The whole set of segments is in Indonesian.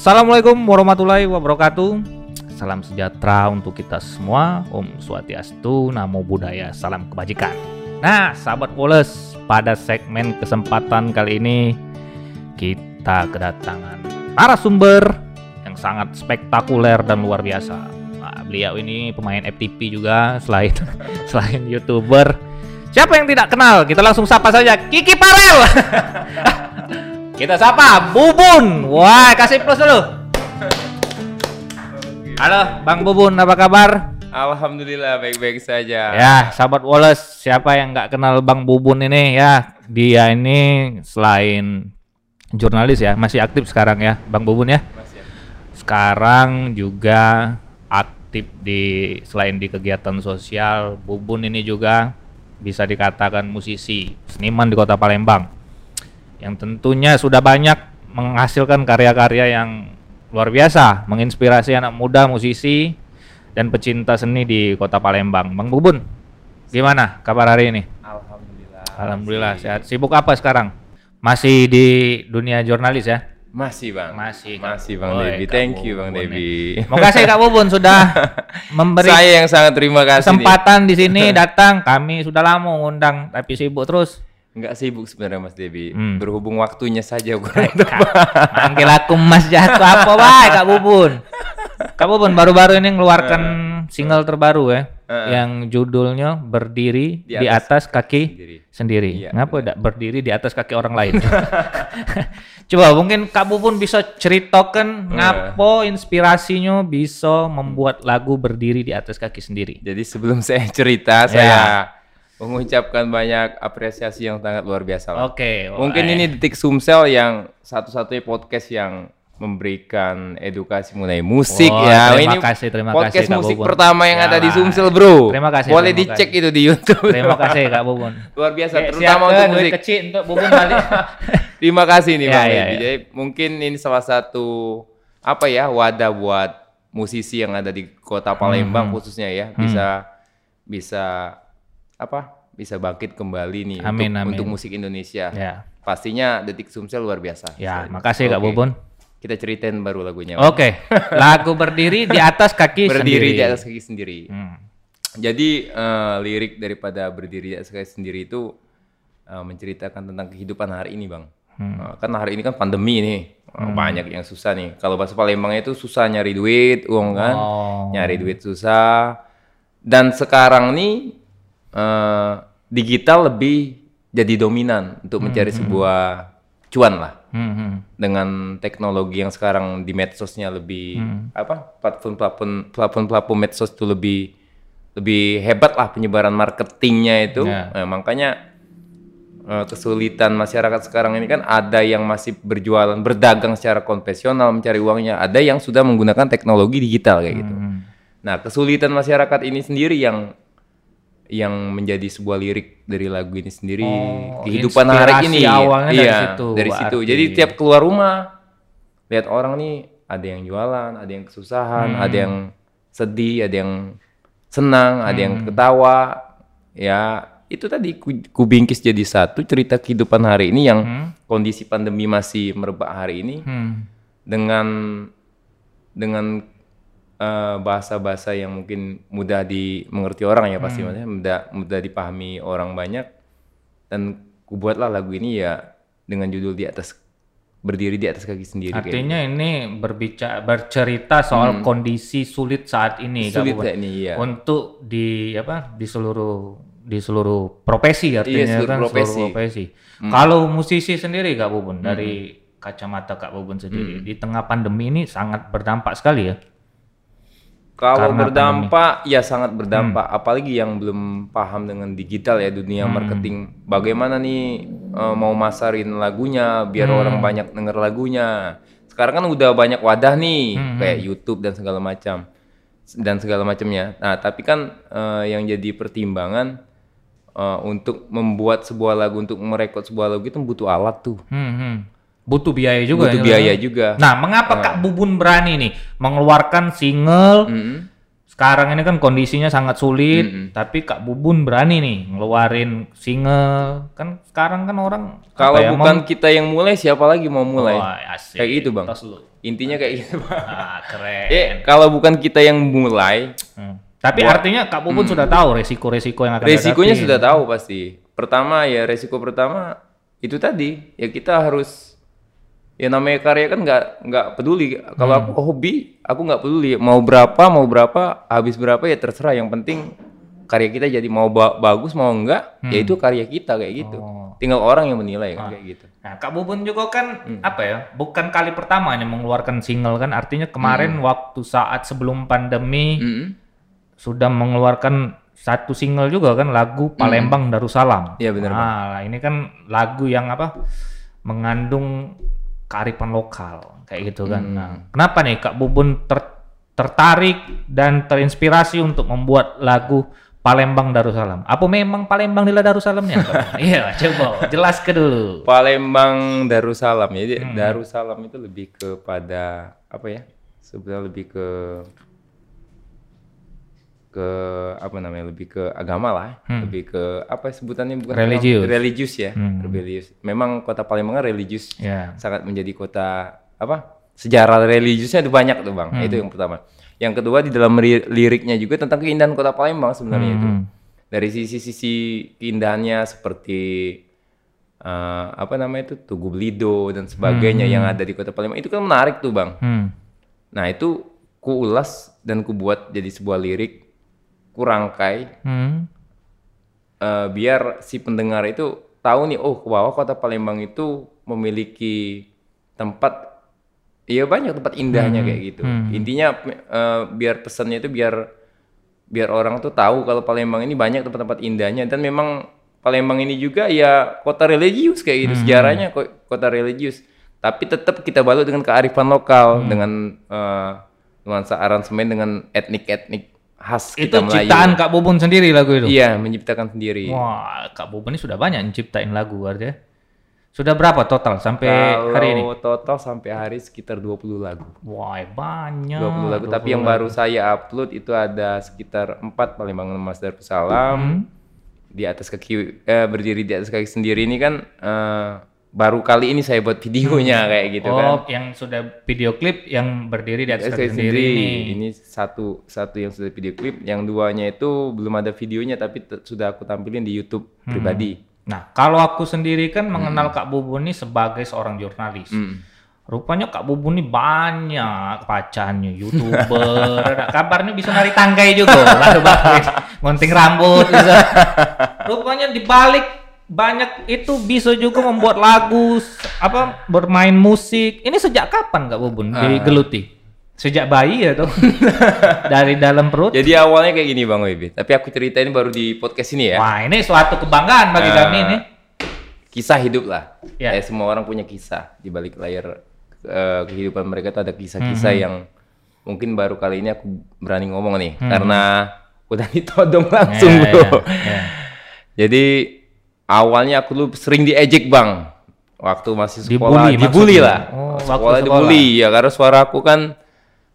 Assalamualaikum warahmatullahi wabarakatuh. Salam sejahtera untuk kita semua. Om Swastiastu, Namo Buddhaya, salam kebajikan. Nah, sahabat Poles, pada segmen kesempatan kali ini kita kedatangan narasumber yang sangat spektakuler dan luar biasa. Nah, beliau ini pemain FTP juga selain selain YouTuber. Siapa yang tidak kenal? Kita langsung sapa saja Kiki Parel. Kita sapa Bubun. Wah, kasih plus dulu. Halo, Bang Bubun, apa kabar? Alhamdulillah baik-baik saja. Ya, sahabat Wallace, siapa yang nggak kenal Bang Bubun ini ya? Dia ini selain jurnalis ya, masih aktif sekarang ya, Bang Bubun ya. Sekarang juga aktif di selain di kegiatan sosial, Bubun ini juga bisa dikatakan musisi, seniman di Kota Palembang. Yang tentunya sudah banyak menghasilkan karya-karya yang luar biasa, menginspirasi anak muda musisi dan pecinta seni di Kota Palembang. Bang Bubun, gimana kabar hari ini? Alhamdulillah. Alhamdulillah Masih- sehat. Sibuk apa sekarang? Masih di dunia jurnalis ya? Masih bang. Masih. Masih bang Woi, Debi. Thank you bang Bubun Debi. Mau kasih Kak Bubun sudah memberi Saya yang sangat terima kasih. nih. kesempatan di sini datang. Kami sudah lama ngundang tapi sibuk terus. Nggak sibuk sebenarnya Mas Debi. Hmm. Berhubung waktunya saja kurang Manggil aku Mas Jatuh apa baik Kak Bubun? Kak Bubun baru-baru ini ngeluarkan single terbaru ya, Eh. yang judulnya berdiri di Di atas, kaki sendiri. sendiri. Iya, Ngapa berdiri di atas kaki orang lain? Coba mungkin Kak Bubun bisa ceritakan ngapo inspirasinya bisa membuat lagu berdiri di atas kaki sendiri. Jadi sebelum saya cerita, saya mengucapkan banyak apresiasi yang sangat luar biasa. Oke. Mungkin wah, ini detik Sumsel yang satu-satunya podcast yang memberikan edukasi mengenai musik Wah, ya. terima ini kasih, terima podcast kasih, Kak musik Bubun. pertama yang ada di. Sumsel, Bro. Terima kasih, Boleh terima dicek kasih. itu di YouTube. Terima kasih Kak Bubun. Luar biasa, terutama untuk musik. kecil untuk Bubun balik. Terima kasih nih Ya, Bang ya, ya. Jadi mungkin ini salah satu apa ya wadah buat musisi yang ada di Kota Palembang Hmm. khususnya ya bisa bisa apa? Bisa bangkit kembali nih Amin, untuk amin. untuk musik Indonesia. ya. Pastinya Detik Sumsel luar biasa. Ya, Sorry. makasih Kak. Bubun. Kita ceritain baru lagunya. Oke, lagu berdiri di atas kaki Berdiri sendiri. di atas kaki sendiri. Hmm. Jadi eh, lirik daripada berdiri di atas kaki sendiri itu eh, menceritakan tentang kehidupan hari ini, Bang. Hmm. Eh, kan hari ini kan pandemi nih. Eh, Banyak yang susah nih. Kalau bahasa Palembang itu susah nyari duit, uang kan. Oh. Nyari duit susah. Dan sekarang nih eh, digital lebih jadi dominan untuk mencari sebuah cuan lah Hmm, hmm. dengan teknologi yang sekarang di medsosnya lebih apa platform-platform platform-platform medsos itu lebih lebih hebat lah penyebaran marketingnya itu Ya. Nah, makanya eh, kesulitan masyarakat sekarang ini kan ada yang masih berjualan berdagang secara konvensional mencari uangnya ada yang sudah menggunakan teknologi digital kayak gitu Hmm. nah kesulitan masyarakat ini sendiri yang yang menjadi sebuah lirik dari lagu ini sendiri Oh, kehidupan hari ini awalnya dari iya situ, dari situ jadi tiap keluar rumah lihat orang nih ada yang jualan ada yang kesusahan Hmm. ada yang sedih ada yang senang ada Hmm. yang ketawa ya itu tadi ku, ku bingkis jadi satu cerita kehidupan hari ini yang Hmm. kondisi pandemi masih merebak hari ini Hmm. dengan dengan eh, bahasa-bahasa yang mungkin mudah dimengerti orang ya Hmm. pasti maksudnya mudah mudah dipahami orang banyak dan kubuatlah lagu ini ya dengan judul di atas berdiri di atas kaki sendiri kayak Artinya ini berbicara bercerita soal kondisi sulit saat ini gitu. Sulit kayak ini ya untuk di apa di seluruh di seluruh profesi artinya Iya, seluruh kan profesi. seluruh profesi. Kalau musisi sendiri Kak Bubun dari kacamata Kak Bubun sendiri di tengah pandemi ini sangat berdampak sekali ya. Kalau Karena berdampak, ya sangat berdampak. Apalagi yang belum paham dengan digital ya dunia Hmm. marketing. Bagaimana nih eh, mau masarin lagunya biar Hmm. orang banyak denger lagunya. Sekarang kan udah banyak wadah nih Hmm, kayak YouTube dan segala macam dan segala macamnya. Nah tapi kan eh, yang jadi pertimbangan eh, untuk membuat sebuah lagu untuk merekod sebuah lagu itu butuh alat tuh. Hmm, hmm. Butuh biaya juga butuh ya, biaya kan? juga. Nah, mengapa Kak Bubun berani nih mengeluarkan single Mm-mm. sekarang ini kan kondisinya sangat sulit, Mm-mm. tapi Kak Bubun berani nih ngeluarin single. Kan sekarang kan orang Kalau ya, bukan kita yang mulai, siapa lagi mau mau- mulai? Wah, asik. Kayak gitu, Bang. Tos lu. Intinya kayak gitu, Bang. Ah, keren. Eh, kalau bukan kita yang mulai, Hmm. Tapi artinya Kak Bubun sudah tahu resiko-resiko yang akan resikonya dihadapi. sudah tahu pasti. Pertama ya resiko pertama itu tadi ya kita harus ya namanya karya kan nggak nggak peduli. Kalau Hmm. aku hobi, aku nggak peduli mau berapa mau berapa habis berapa ya terserah. Yang penting karya kita jadi mau ba- bagus mau enggak ya itu karya kita kayak gitu. Hmm. Oh. Tinggal orang yang menilai kan kayak gitu. Nah, Kak Bubun juga kan Hmm. apa ya? Bukan kali pertama nih mengeluarkan single kan. Artinya kemarin Hmm. waktu saat sebelum pandemi Mm-mm. sudah mengeluarkan satu single juga kan lagu Palembang Darussalam. Iya, benar, Nah, ini kan lagu yang apa? mengandung kearifan lokal kayak gitu kan. Hmm. Nah, kenapa nih Kak Bubun ter- tertarik dan terinspirasi untuk membuat lagu Palembang Darussalam? Apa memang Palembang adalah Darussalamnya? Iya, coba jelaskan dulu. Palembang Darussalam ya. Jadi Hmm. Darussalam itu lebih kepada apa ya? Sebenarnya lebih ke ke apa namanya? Lebih ke agama lah, lebih ke apa sebutannya bukan Hmm. Religius. agama, religius ya, Hmm. religius. Memang kota Palembang religius, Ya. sangat menjadi kota apa? Sejarah religiusnya itu banyak tuh bang. Hmm. Itu yang pertama. Yang kedua di dalam ri- liriknya juga tentang keindahan kota Palembang sebenarnya itu. Hmm. Dari sisi-sisi keindahannya seperti eh, apa namanya itu Tugu Belido dan sebagainya yang ada di kota Palembang itu kan menarik tuh bang. Hmm. Nah itu ku ulas dan ku buat jadi sebuah lirik ku rangkai Hmm. eh, biar si pendengar itu tahu nih oh bahwa kota Palembang itu memiliki tempat iya banyak tempat indahnya kayak gitu. Intinya eh, biar pesannya itu biar biar orang tuh tahu kalau Palembang ini banyak tempat-tempat indahnya. Dan memang Palembang ini juga ya kota religius kayak gitu sejarahnya ko- kota religius. Tapi tetap kita balut dengan kearifan lokal dengan eh, nuansa aransemen dengan etnik-etnik khas Itu kita Melayu ciptaan Kak Bubun sendiri lagu itu. Iya, menciptakan sendiri. Wah, Kak Bubun ini sudah banyak menciptain lagu artinya. Sudah berapa total sampai Kalau hari ini? total sampai hari sekitar 20 lagu. Wah, banyak. 20 lagu, tapi yang baru saya upload itu ada sekitar 4 Palembang Emas Darussalam. Hmm. Di atas kaki eh, berdiri di atas kaki sendiri ini kan eh, baru kali ini saya buat videonya kayak gitu kan. oh, yang sudah video klip yang berdiri di atas Saya sendiri ini. Ini satu satu yang sudah video klip, yang duanya itu belum ada videonya tapi sudah aku tampilin di YouTube Hmm. pribadi. Nah, kalau aku sendiri kan mengenal Kak Bubun ini sebagai seorang jurnalis. Hmm. Rupanya Kak Bubun ini banyak pacarnya, youtuber. kabarnya bisa nari tangkai juga. Lalu balik, ngonting rambut. Bisa. Rupanya dibalik banyak itu bisa juga membuat lagu, apa bermain musik. Ini sejak kapan Kak Bubun Ah. digeluti? Sejak bayi ya tuh? Dari dalam perut? Jadi awalnya kayak gini Bang Wibi, tapi aku ceritain baru di podcast ini ya. Wah, ini suatu kebanggaan bagi Ah. kami ini. kisah hidup lah. Ya. Ya. semua orang punya kisah di balik layar eh, kehidupan mereka tuh ada kisah-kisah Hmm. yang mungkin baru kali ini aku berani ngomong nih karena udah ditodong langsung Ya, bro. ya, ya. Jadi awalnya aku lu sering diejek bang waktu masih Dibully sekolah dibully, maksudnya? lah. Oh, sekolah sekolah. dibully ya karena suara aku kan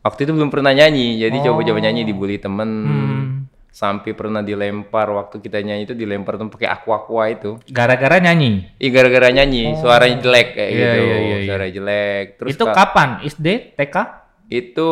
waktu itu belum pernah nyanyi jadi coba-coba nyanyi dibully temen Oh. Hmm. sampai pernah dilempar waktu kita nyanyi itu dilempar tuh pakai aqua aqua itu Gara-gara nyanyi. Ih gara-gara nyanyi, suaranya jelek kayak Iya, gitu. iya, iya, iya. Suara jelek. Terus itu kapan? SD, TK? itu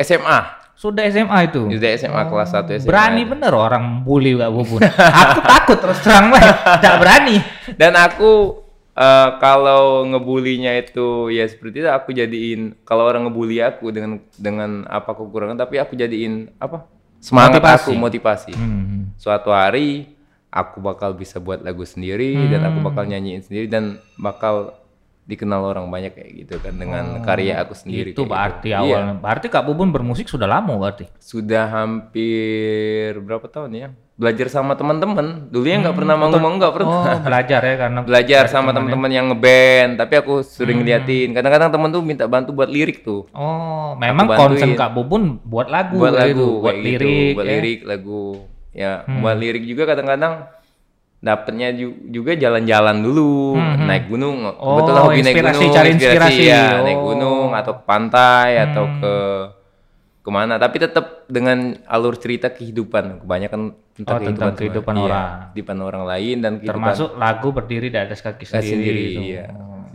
SMA. Sudah SMA itu. Sudah SMA kelas 1 SMA. Berani bener orang bully Kak Bubun. aku takut terus terang lah. Tidak berani. Dan aku eh, kalau ngebulinya itu ya seperti itu aku jadiin kalau orang ngebully aku dengan dengan apa kekurangan tapi aku jadiin apa? Semangat Motivasi. aku, motivasi. Hmm. Suatu hari aku bakal bisa buat lagu sendiri dan aku bakal nyanyiin sendiri dan bakal dikenal orang banyak kayak gitu kan dengan karya aku sendiri. Itu kayak berarti gitu. Iya. awalnya. Berarti Kak Bubun bermusik sudah lama berarti. sudah hampir berapa tahun ya belajar sama teman-teman dulu ya nggak pernah manggung nggak pernah Oh, belajar ya karena belajar sama teman-teman yang ngeband tapi aku sering liatin kadang-kadang teman tuh minta bantu buat lirik tuh Oh, memang konsen Kak Bubun buat lagu buat kayak lagu gitu, buat gitu, lirik. buat ya. lirik lagu ya buat lirik juga kadang-kadang dapetnya ju- juga jalan-jalan dulu naik gunung Hmm, Oh, betul hobi naik inspirasi, gunung cari inspirasi. ya naik Oh. gunung atau ke pantai atau ke ke mana tapi tetap dengan alur cerita kehidupan kebanyakan tentang, Oh, tentang kehidupan Iya, orang. kehidupan orang lain dan kehidupan Termasuk lagu berdiri di atas kaki sendiri. sendiri gitu. iya.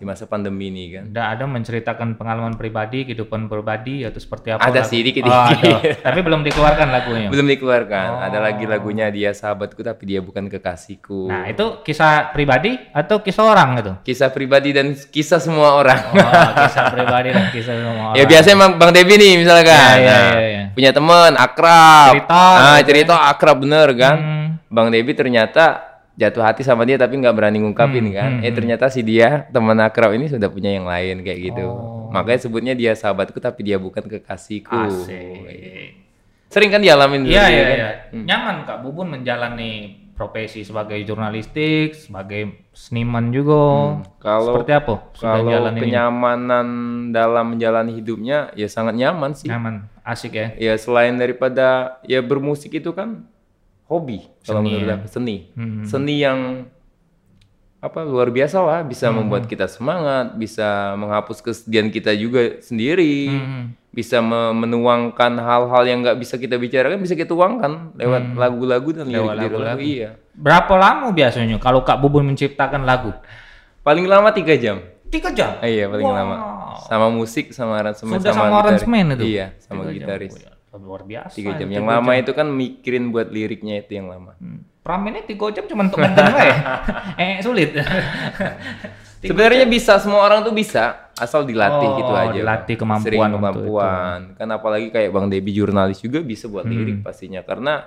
Di masa pandemi ini kan Nggak ada menceritakan pengalaman pribadi, kehidupan pribadi atau seperti apa? Ada lagu? sih, dikit-dikit. Oh, ada. Tapi belum dikeluarkan lagunya. belum dikeluarkan ada Oh. lagi lagunya dia sahabatku tapi dia bukan kekasihku Nah, itu kisah pribadi atau kisah orang itu? kisah pribadi dan kisah semua orang Oh, kisah pribadi dan kisah semua orang. ya biasanya bang Devi nih misalkan Iya, iya, Nah, iya, iya. punya teman akrab Cerita, ah gitu cerita akrab bener kan Hmm. bang Devi ternyata jatuh hati sama dia tapi nggak berani ngungkapin Hmm, kan eh ternyata si dia teman akrab ini sudah punya yang lain kayak gitu Oh. makanya sebutnya dia sahabatku tapi dia bukan kekasihku Asik. sering kan dialamin Iya, iya, kan? iya. Nyaman Kak Bubun menjalani profesi sebagai jurnalistik, sebagai seniman juga. Hmm, kalau Seperti apa? Sudah kalau jalan ini? kenyamanan dalam menjalani hidupnya ya sangat nyaman sih Nyaman, asik ya. ya selain daripada ya bermusik itu kan hobi kalau Seni, menurut ya. aku seni Hmm. seni yang apa luar biasa lah bisa Hmm. membuat kita semangat bisa menghapus kesedihan kita juga sendiri Hmm. bisa me- menuangkan hal-hal yang nggak bisa kita bicarakan bisa kita tuangkan lewat lagu-lagu dan Hmm. Lewat lirik-lirik lagu lagu-lagu. iya Berapa lama biasanya kalau Kak Bubun menciptakan lagu? paling lama tiga jam Tiga jam. Ah, iya paling Wow. lama sama musik sama aransemen Sudah sama, gitaris. aransemen itu? iya sama Tiga jam. gitaris ya. Luar biasa. tiga jam yang lama itu kan mikirin buat liriknya itu yang lama Hmm. Pramennya tiga jam cuma untuk ganteng ya? eh sulit. Sebenarnya bisa semua orang tuh bisa asal dilatih Oh, gitu aja. dilatih kemampuan Sering kemampuan. Kan apalagi kayak Bang Debi jurnalis juga bisa buat Hmm. lirik pastinya karena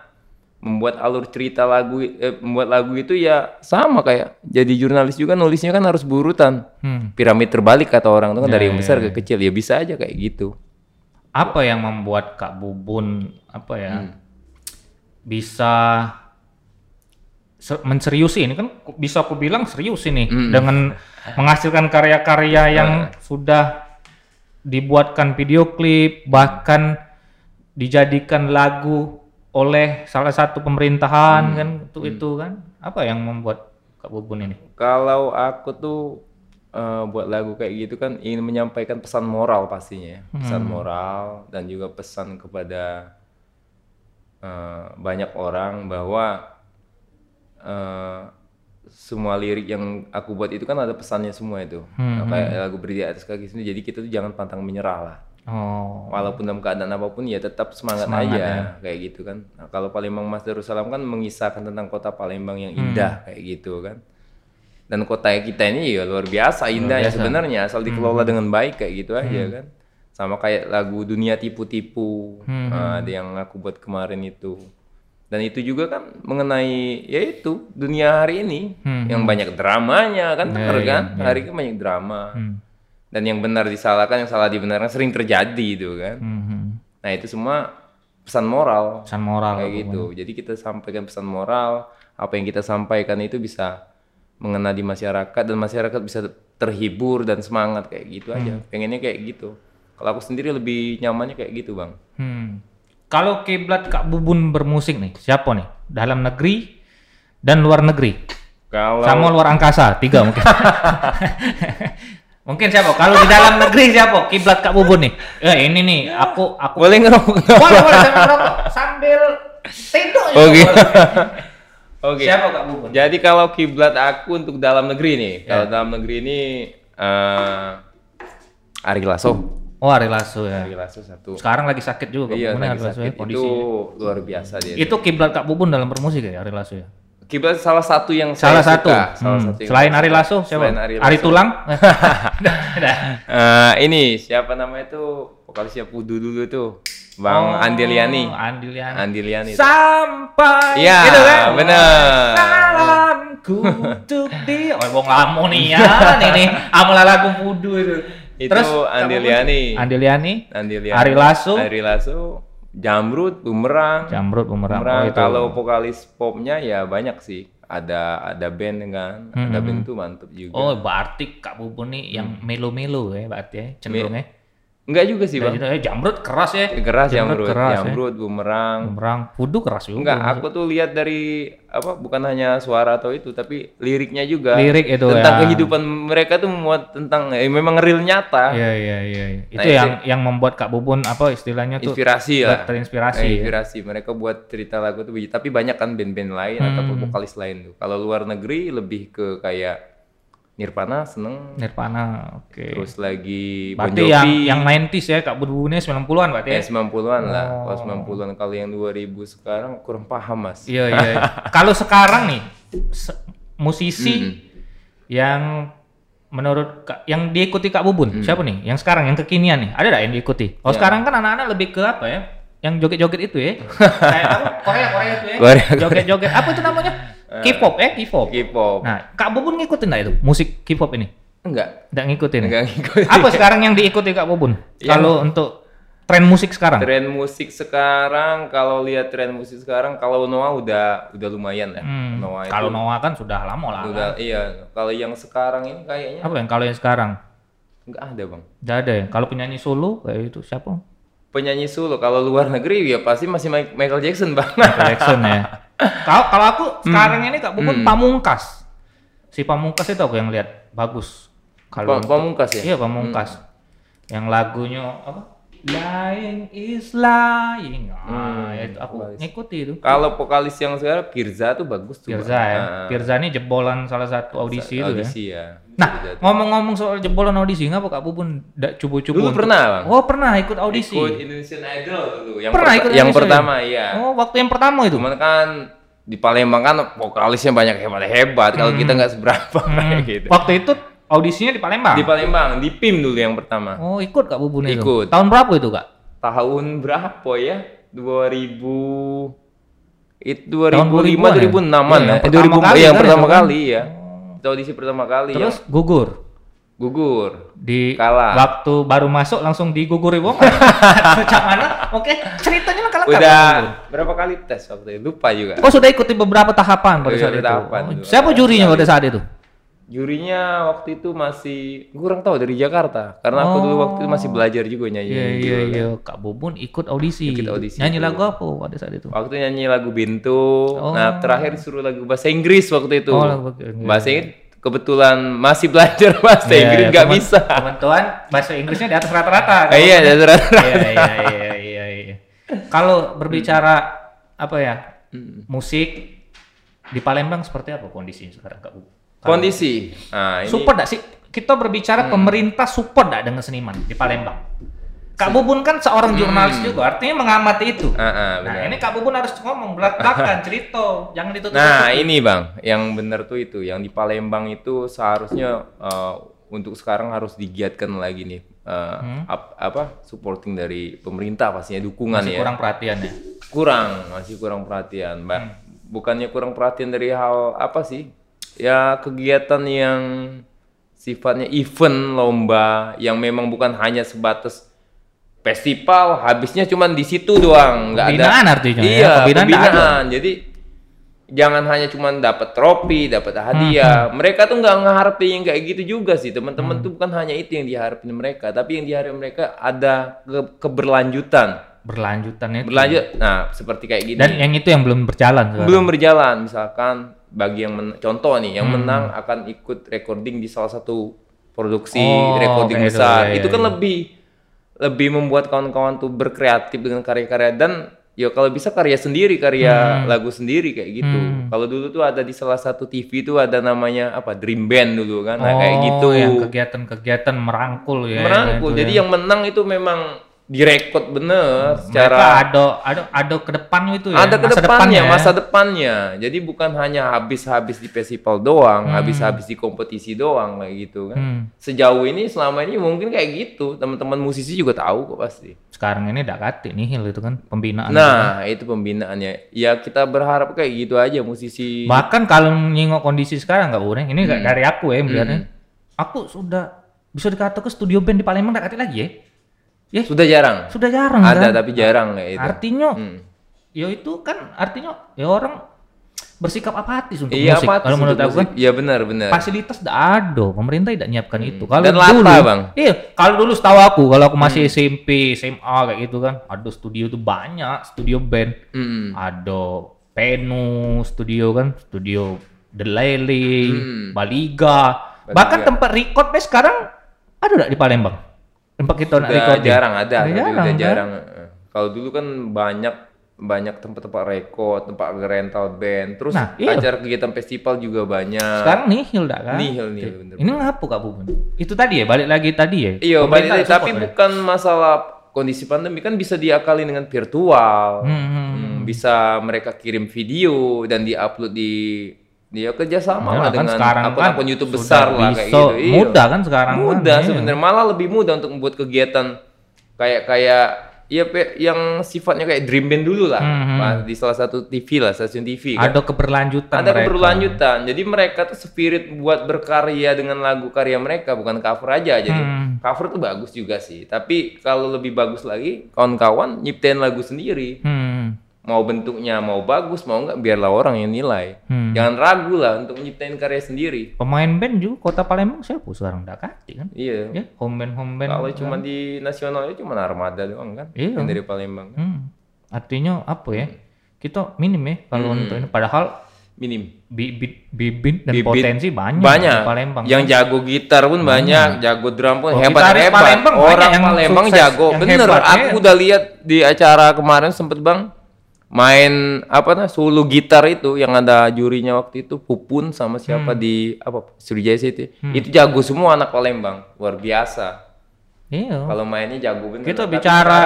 membuat alur cerita lagu eh, membuat lagu itu ya sama kayak jadi jurnalis juga nulisnya kan harus berurutan. Hmm. Piramid terbalik kata orang tuh kan Ya, dari yang ya, besar ke kecil ya bisa aja kayak gitu. Apa yang membuat Kak Bubun apa ya Hmm. bisa se- menseriusi ini kan bisa aku bilang serius ini Hmm. dengan menghasilkan karya-karya yang sudah dibuatkan video klip bahkan dijadikan lagu oleh salah satu pemerintahan Hmm. kan itu itu kan apa yang membuat Kak Bubun ini? Kalau aku tuh eh, buat lagu kayak gitu kan ingin menyampaikan pesan moral pastinya ya. Pesan moral dan juga pesan kepada eh, banyak orang bahwa eh, semua lirik yang aku buat itu kan ada pesannya semua itu. Nah, kayak lagu berdiri atas kaki sendiri. Jadi kita tuh jangan pantang menyerah lah. Oh, Walaupun dalam keadaan apa pun ya tetap semangat, aja kayak gitu kan. Nah, kalau Palembang Mas Darussalam kan mengisahkan tentang kota Palembang yang indah kayak gitu kan. Dan kota kita ini ya luar biasa indahnya sebenarnya asal dikelola dengan baik kayak gitu aja kan. Sama kayak lagu Dunia Tipu-tipu Nah, ada yang aku buat kemarin itu. Dan itu juga kan mengenai ya itu dunia hari ini yang banyak dramanya kan bener kan? Hari ini banyak drama. Dan yang benar disalahkan, yang salah dibenarkan sering terjadi itu kan. Mhm. Nah itu semua pesan moral pesan moral kayak gitu. Jadi kita sampaikan pesan moral, apa yang kita sampaikan itu bisa mengena di masyarakat dan masyarakat bisa terhibur dan semangat kayak gitu aja. Pengennya kayak gitu. Kalau aku sendiri lebih nyamannya kayak gitu bang. Hmm. Kalau kiblat Kak Bubun bermusik nih, siapa nih? Dalam negeri dan luar negeri. Kalau Sama luar angkasa, tiga mungkin. mungkin siapa? Kalau di dalam negeri siapa? Kiblat Kak Bubun nih. Eh ini nih, aku aku boleh ngerokok boleh boleh sambil ngerokok sambil tidur. juga Oke. boleh. Oke. Siapa Kak Bubun? Jadi kalau kiblat aku untuk dalam negeri nih, kalau dalam negeri ini eh Ari Lasso. Oh Ari Lasso ya. Ari Lasso satu. Sekarang lagi sakit juga Iya, ya, lagi Ari Lasso ya, sakit. kondisi. Itu luar biasa dia. Itu kiblat Kak Bubun dalam bermusik ya Ari Lasso ya. Kiblat salah satu yang Salah saya satu. suka. Salah Hmm. satu yang Selain Ari. Lasso siapa? Selain Ari, Ari Lasso. Tulang? Dah. Eh, ini siapa namanya itu vokalisnya Pudu dulu tuh, Bang Andiliani. Oh, Andiliani. Andiliani. itu. Sampai Iya, gitu kan? bener. Salamku untuk dia. Oh, wong lamu nih ya. nih, amal lagu pudu itu. Itu Terus Andiliani. Andiliani, Andiliani. Ari Lasso. Ari Lasso. Jamrut, Bumerang. Jamrut Bumerang. Bumerang. Oh, itu. Kalau vokalis popnya ya banyak sih. Ada ada band kan. Ada band tuh mantep juga. Oh, berarti Kak Bubun nih yang melo-melo ya berarti ya cenderungnya. Enggak juga sih, Dari Bang. eh, jamrut keras ya. Keras jamrut, keras ya. jamrut, bumerang. Bumerang, fudu keras juga. Enggak, aku tuh lihat dari apa bukan hanya suara atau itu, tapi liriknya juga. Lirik itu tentang ya. kehidupan mereka tuh memuat tentang eh, memang real nyata. Iya iya iya. iya. Itu Nah, itu- yang yang membuat Kak Bubun apa istilahnya tuh Inspirasi lah. terinspirasi. Eh, ya. inspirasi. Mereka buat cerita lagu tuh, tapi banyak kan band-band lain Hmm. ataupun vokalis lain tuh. Kalau luar negeri lebih ke kayak Nirvana seneng, Nirvana. Oke. terus lagi Bon Jovi. yang yang 90s ya Kak Bubunnya 90-an berarti ya. Eh 90-an lah. Oh. Kalau 90-an kalau yang 2000 sekarang kurang paham, Mas. Iya iya. iya. Kalau sekarang nih se- musisi yang menurut Kak, yang diikuti Kak Bubun siapa nih? Yang sekarang yang kekinian nih ada nggak yang diikuti? Oh Ya. sekarang kan anak-anak lebih ke apa ya? Yang joget-joget itu ya? Kayak apa? Korea Korea itu ya? Korea. Joget-joget apa itu namanya? K-pop eh K-pop. K-pop. Nah Kak Bubun ngikutin nggak itu musik K-pop ini? Enggak. Nggak ngikutin. ya? Enggak ngikutin. Apa sekarang yang diikuti Kak Bubun? Yang- Kalau untuk tren musik sekarang? Tren musik sekarang kalau lihat tren musik sekarang kalau Noah udah udah lumayan ya. Hmm, Noah Kalau Noah kan sudah lama lah. udah iya. Kalau yang sekarang ini kayaknya Apa yang kalau yang sekarang? enggak ada, Bang. Nggak ada ya. Kalau penyanyi solo kayak itu siapa? Penyanyi solo kalau luar negeri ya pasti masih Mi- Michael Jackson, Bang. Michael Jackson ya. Kalau kalau aku sekarang ini Kak Bubun Hmm. Pamungkas. Si Pamungkas itu aku yang lihat bagus. Kalau Pa- Pamungkas ya? Iya Pamungkas. Yang lagunya apa? Lying is lying. Ah, Hmm, itu aku vokalis. ngikuti itu. Kalau vokalis yang sekarang Pirza tuh bagus tuh. Pirza ya. Nah, Pirza ini jebolan salah satu audisi itu ya. audisi ya. Nah, ngomong-ngomong soal jebolan audisi, ngapa Kak Bubun ndak cubu-cubu? Dulu pernah, Bang. Oh, pernah ikut audisi. Ikut Indonesian Idol dulu. Yang Pernah ikut yang pertama iya. Oh, waktu yang pertama itu. Cuman kan di Palembang kan vokalisnya banyak hebat-hebat. Kalau kita nggak seberapa kayak gitu. Waktu itu audisinya di Palembang. Di Palembang, di PIM dulu yang pertama. oh, ikut Kak Bubun itu. Ikut. Tahun berapa itu, Kak? Tahun berapa ya? 2000 itu Tahun 2005 2000-an 2006-an ya? ya. Yang Eh, pertama 2000 kali yang kan pertama itu kan? kali ya. Itu audisi pertama kali Terus yang gugur. gugur. Di Kalah. waktu baru masuk langsung digugur Ibu. Macam mana? Oke, ceritanya kalah Kak Udah berapa kali tes waktu itu? Lupa juga. Oh, sudah ikuti beberapa tahapan pada Iya, saat itu. tahapan Oh, siapa jurinya pada saat itu? Jurinya waktu itu masih kurang tahu dari Jakarta karena aku dulu waktu itu masih belajar juga nyanyi. Iya gitu iya kan. iya Kak Bubun ikut audisi. Ikut audisi Nyanyi itu. lagu apa pada saat itu? Waktu nyanyi lagu Bintu. Nah, terakhir disuruh lagu bahasa Inggris waktu itu. Oh, lagu bahasa Inggris. Bahasa Inggris kebetulan masih belajar bahasa Iya, Inggris iya, nggak teman- bisa. Teman-teman bahasa Inggrisnya di atas rata-rata. Iya, Kak Bubun. rata-rata. Iya iya iya iya iya. Kalau berbicara apa ya? Hmm. Musik di Palembang seperti apa kondisinya sekarang Kak Bubun? Kondisi. Nah, ini Hmm. Support enggak sih? Kita berbicara pemerintah support enggak dengan seniman di Palembang? Kak Bubun kan seorang jurnalis juga, artinya mengamati itu. Ah, Nah, benar. ini Kak Bubun harus ngomong belak-belakan, cerita, jangan ditutup. Nah, ini Bang, yang benar tuh itu, yang di Palembang itu seharusnya eh, untuk sekarang harus digiatkan lagi nih. eh, ap- apa supporting dari pemerintah pastinya dukungan Masih ya. kurang perhatian ya. kurang masih kurang perhatian mbak bukannya kurang perhatian dari hal apa sih ya kegiatan yang sifatnya event lomba yang memang bukan hanya sebatas festival habisnya cuman di situ doang nggak ada Pembinaan artinya ya, iya pembinaan nggak pembinaan, jadi jangan hanya cuman dapat trofi dapat hadiah. Hmm, mereka tuh nggak ngeharapin yang kayak gitu juga sih. Teman-teman tuh bukan hanya itu yang diharapin mereka tapi yang diharapin mereka ada ke- keberlanjutan. Berlanjutannya itu. berlanjut. Nah seperti kayak gini. Dan yang itu yang belum berjalan sekarang. belum berjalan misalkan bagi yang men- contoh nih Hmm. yang menang akan ikut recording di salah satu produksi Oh, recording itu, besar ya, ya, itu kan ya. lebih lebih membuat kawan-kawan tuh berkreatif dengan karya-karya dan ya kalau bisa karya sendiri karya Hmm. lagu sendiri kayak gitu kalau dulu tuh ada di salah satu TV tuh ada namanya apa Dream Band dulu kan nah, kayak Oh, gitu yang kegiatan-kegiatan merangkul ya. merangkul itu jadi ya. yang menang itu memang direkod bener mereka secara ada ada ada ke depan itu ya. ada ke masa depannya, ya. masa depannya. Jadi bukan hanya habis-habis di festival doang, habis-habis di kompetisi doang kayak gitu kan. Hmm. Sejauh ini selama ini mungkin kayak gitu. Teman-teman musisi juga tahu kok pasti. Sekarang ini udah kati nihil itu kan pembinaan. Nah, itu pembinaannya. Ya kita berharap kayak gitu aja musisi. Bahkan kalau nyingok kondisi sekarang nggak boleh. Ini Hmm. dari aku ya melihatnya. Aku sudah bisa dikatakan studio band di Palembang nggak kati lagi ya. Ya Sudah jarang. sudah jarang Ada kan. tapi jarang kayak itu. Artinya Hmm. ya itu kan artinya ya orang bersikap apatis untuk Iya, musik. apatis Kalau menurut aku kan. Iya benar benar. fasilitas tidak ada, pemerintah tidak nyiapkan itu. Kalau Dan dulu, lata, Bang. Iya, kalau dulu setahu aku, kalau aku masih SMP, SMA kayak gitu kan, ada studio tuh banyak, studio band, Mm-mm. ada Penu studio kan, studio The Hmm. Baliga, Baliga. bahkan tempat record sekarang ada nggak di Palembang? Tempat kita Udah recording? jarang ada, udah kan? jarang. Eh, Kalau dulu kan banyak banyak tempat-tempat rekod, tempat rental band, terus Nah, iya. acara kegiatan festival juga banyak. Sekarang nihil dah kan? Nihil, nihil, bener. Ini ngapa Kak Bubun? Itu tadi ya, balik lagi tadi ya. Iya, balik lagi. tapi ya? bukan masalah kondisi pandemi kan bisa diakali dengan virtual. Hmm, hmm, Hmm, bisa mereka kirim video dan diupload di dia kerjasama Ya, lah kan dengan akun-akun kan YouTube besar lah kayak gitu. Iya. Mudah kan sekarang kan? Mudah Iya. sebenarnya malah lebih mudah untuk membuat kegiatan kayak kayak ya yang sifatnya kayak dream band dulu lah Hmm, di salah satu TV lah stasiun TV kan. Ada keberlanjutan Ada mereka. keberlanjutan. Jadi mereka tuh spirit buat berkarya dengan lagu karya mereka bukan cover aja. Jadi Hmm. cover tuh bagus juga sih. Tapi kalau lebih bagus lagi kawan-kawan nyiptain lagu sendiri. Hmm. Mau bentuknya mau bagus mau enggak biarlah orang yang nilai. Hmm. Jangan ragu lah untuk nyiptain karya sendiri. Pemain band juga kota Palembang siapa sekarang nggak kati kan? Iya. Ya, home band home band. Kalau cuma di nasionalnya cuma Armada doang kan. Iya. Yang dari Palembang. kan. Hmm. Artinya apa ya? Kita minim ya kalau Hmm. untuk ini. Padahal Minim. bibit bibit dan Bibit potensi banyak, Banyak. di Palembang. Yang jago gitar pun banyak, jago drum pun Oh, hebat hebat. Palembang banyak Orang yang Palembang sukses, jago. yang Bener, hebat, aku ya. udah lihat di acara kemarin sempet bang main apa nah solo gitar itu yang ada jurinya waktu itu Pupun sama siapa Hmm. di apa Sriwijaya City. Itu jago semua anak Palembang, luar biasa. Iya. Kalau mainnya jago bener. Kita bicara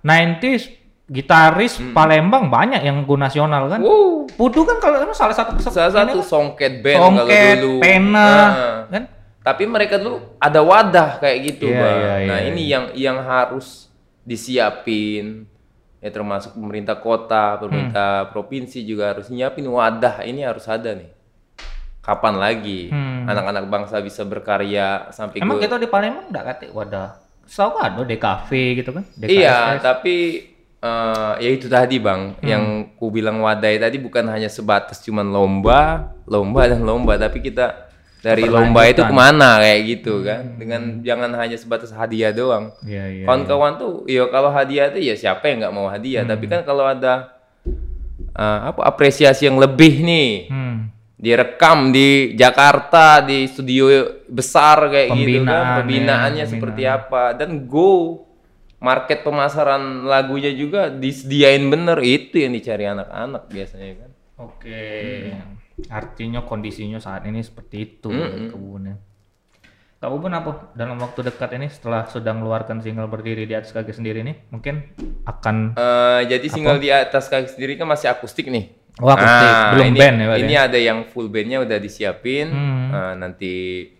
sekarang- 90s gitaris Hmm. Palembang banyak yang go nasional kan. Wow. Pudu kan kalau salah satu Salah satu songket band Songket, kalau dulu. pena, Nah. kan? Tapi mereka dulu ada wadah kayak gitu, Iya, Bang. iya, nah, iya, ini yang yang harus disiapin. Ya termasuk pemerintah kota, pemerintah Hmm. provinsi juga harus nyiapin wadah. Ini harus ada nih. Kapan lagi Hmm. anak-anak bangsa bisa berkarya sampai Emang go- kita di Palembang enggak kate wadah. Setahu kan ada DKV gitu kan. DKSS. Iya, tapi eh, ya itu tadi bang, Hmm. yang ku bilang wadai tadi bukan hanya sebatas cuman lomba, lomba dan lomba, tapi kita dari lomba itu ke mana kayak gitu kan, dengan jangan hanya sebatas hadiah doang. Iya, iya. Kawan-kawan tuh, ya kalau hadiah tuh ya siapa yang nggak mau hadiah, tapi Hmm. kan kalau ada eh, apa apresiasi yang lebih nih, Hmm. direkam di Jakarta di studio besar kayak gitu kan Pembinaan, pembinaannya ya, seperti apa dan go market pemasaran lagunya juga disediain bener itu yang dicari anak-anak biasanya kan Oke. Artinya kondisinya saat ini seperti itu kebunnya. Kak Bubun apa dalam waktu dekat ini setelah sudah mengeluarkan single berdiri di atas kaki sendiri nih mungkin akan Eh, jadi single di atas kaki sendiri kan masih akustik nih Oh, akustik. Belum ini, band ya, ini ada yang full bandnya udah disiapin Hmm. Eh, nanti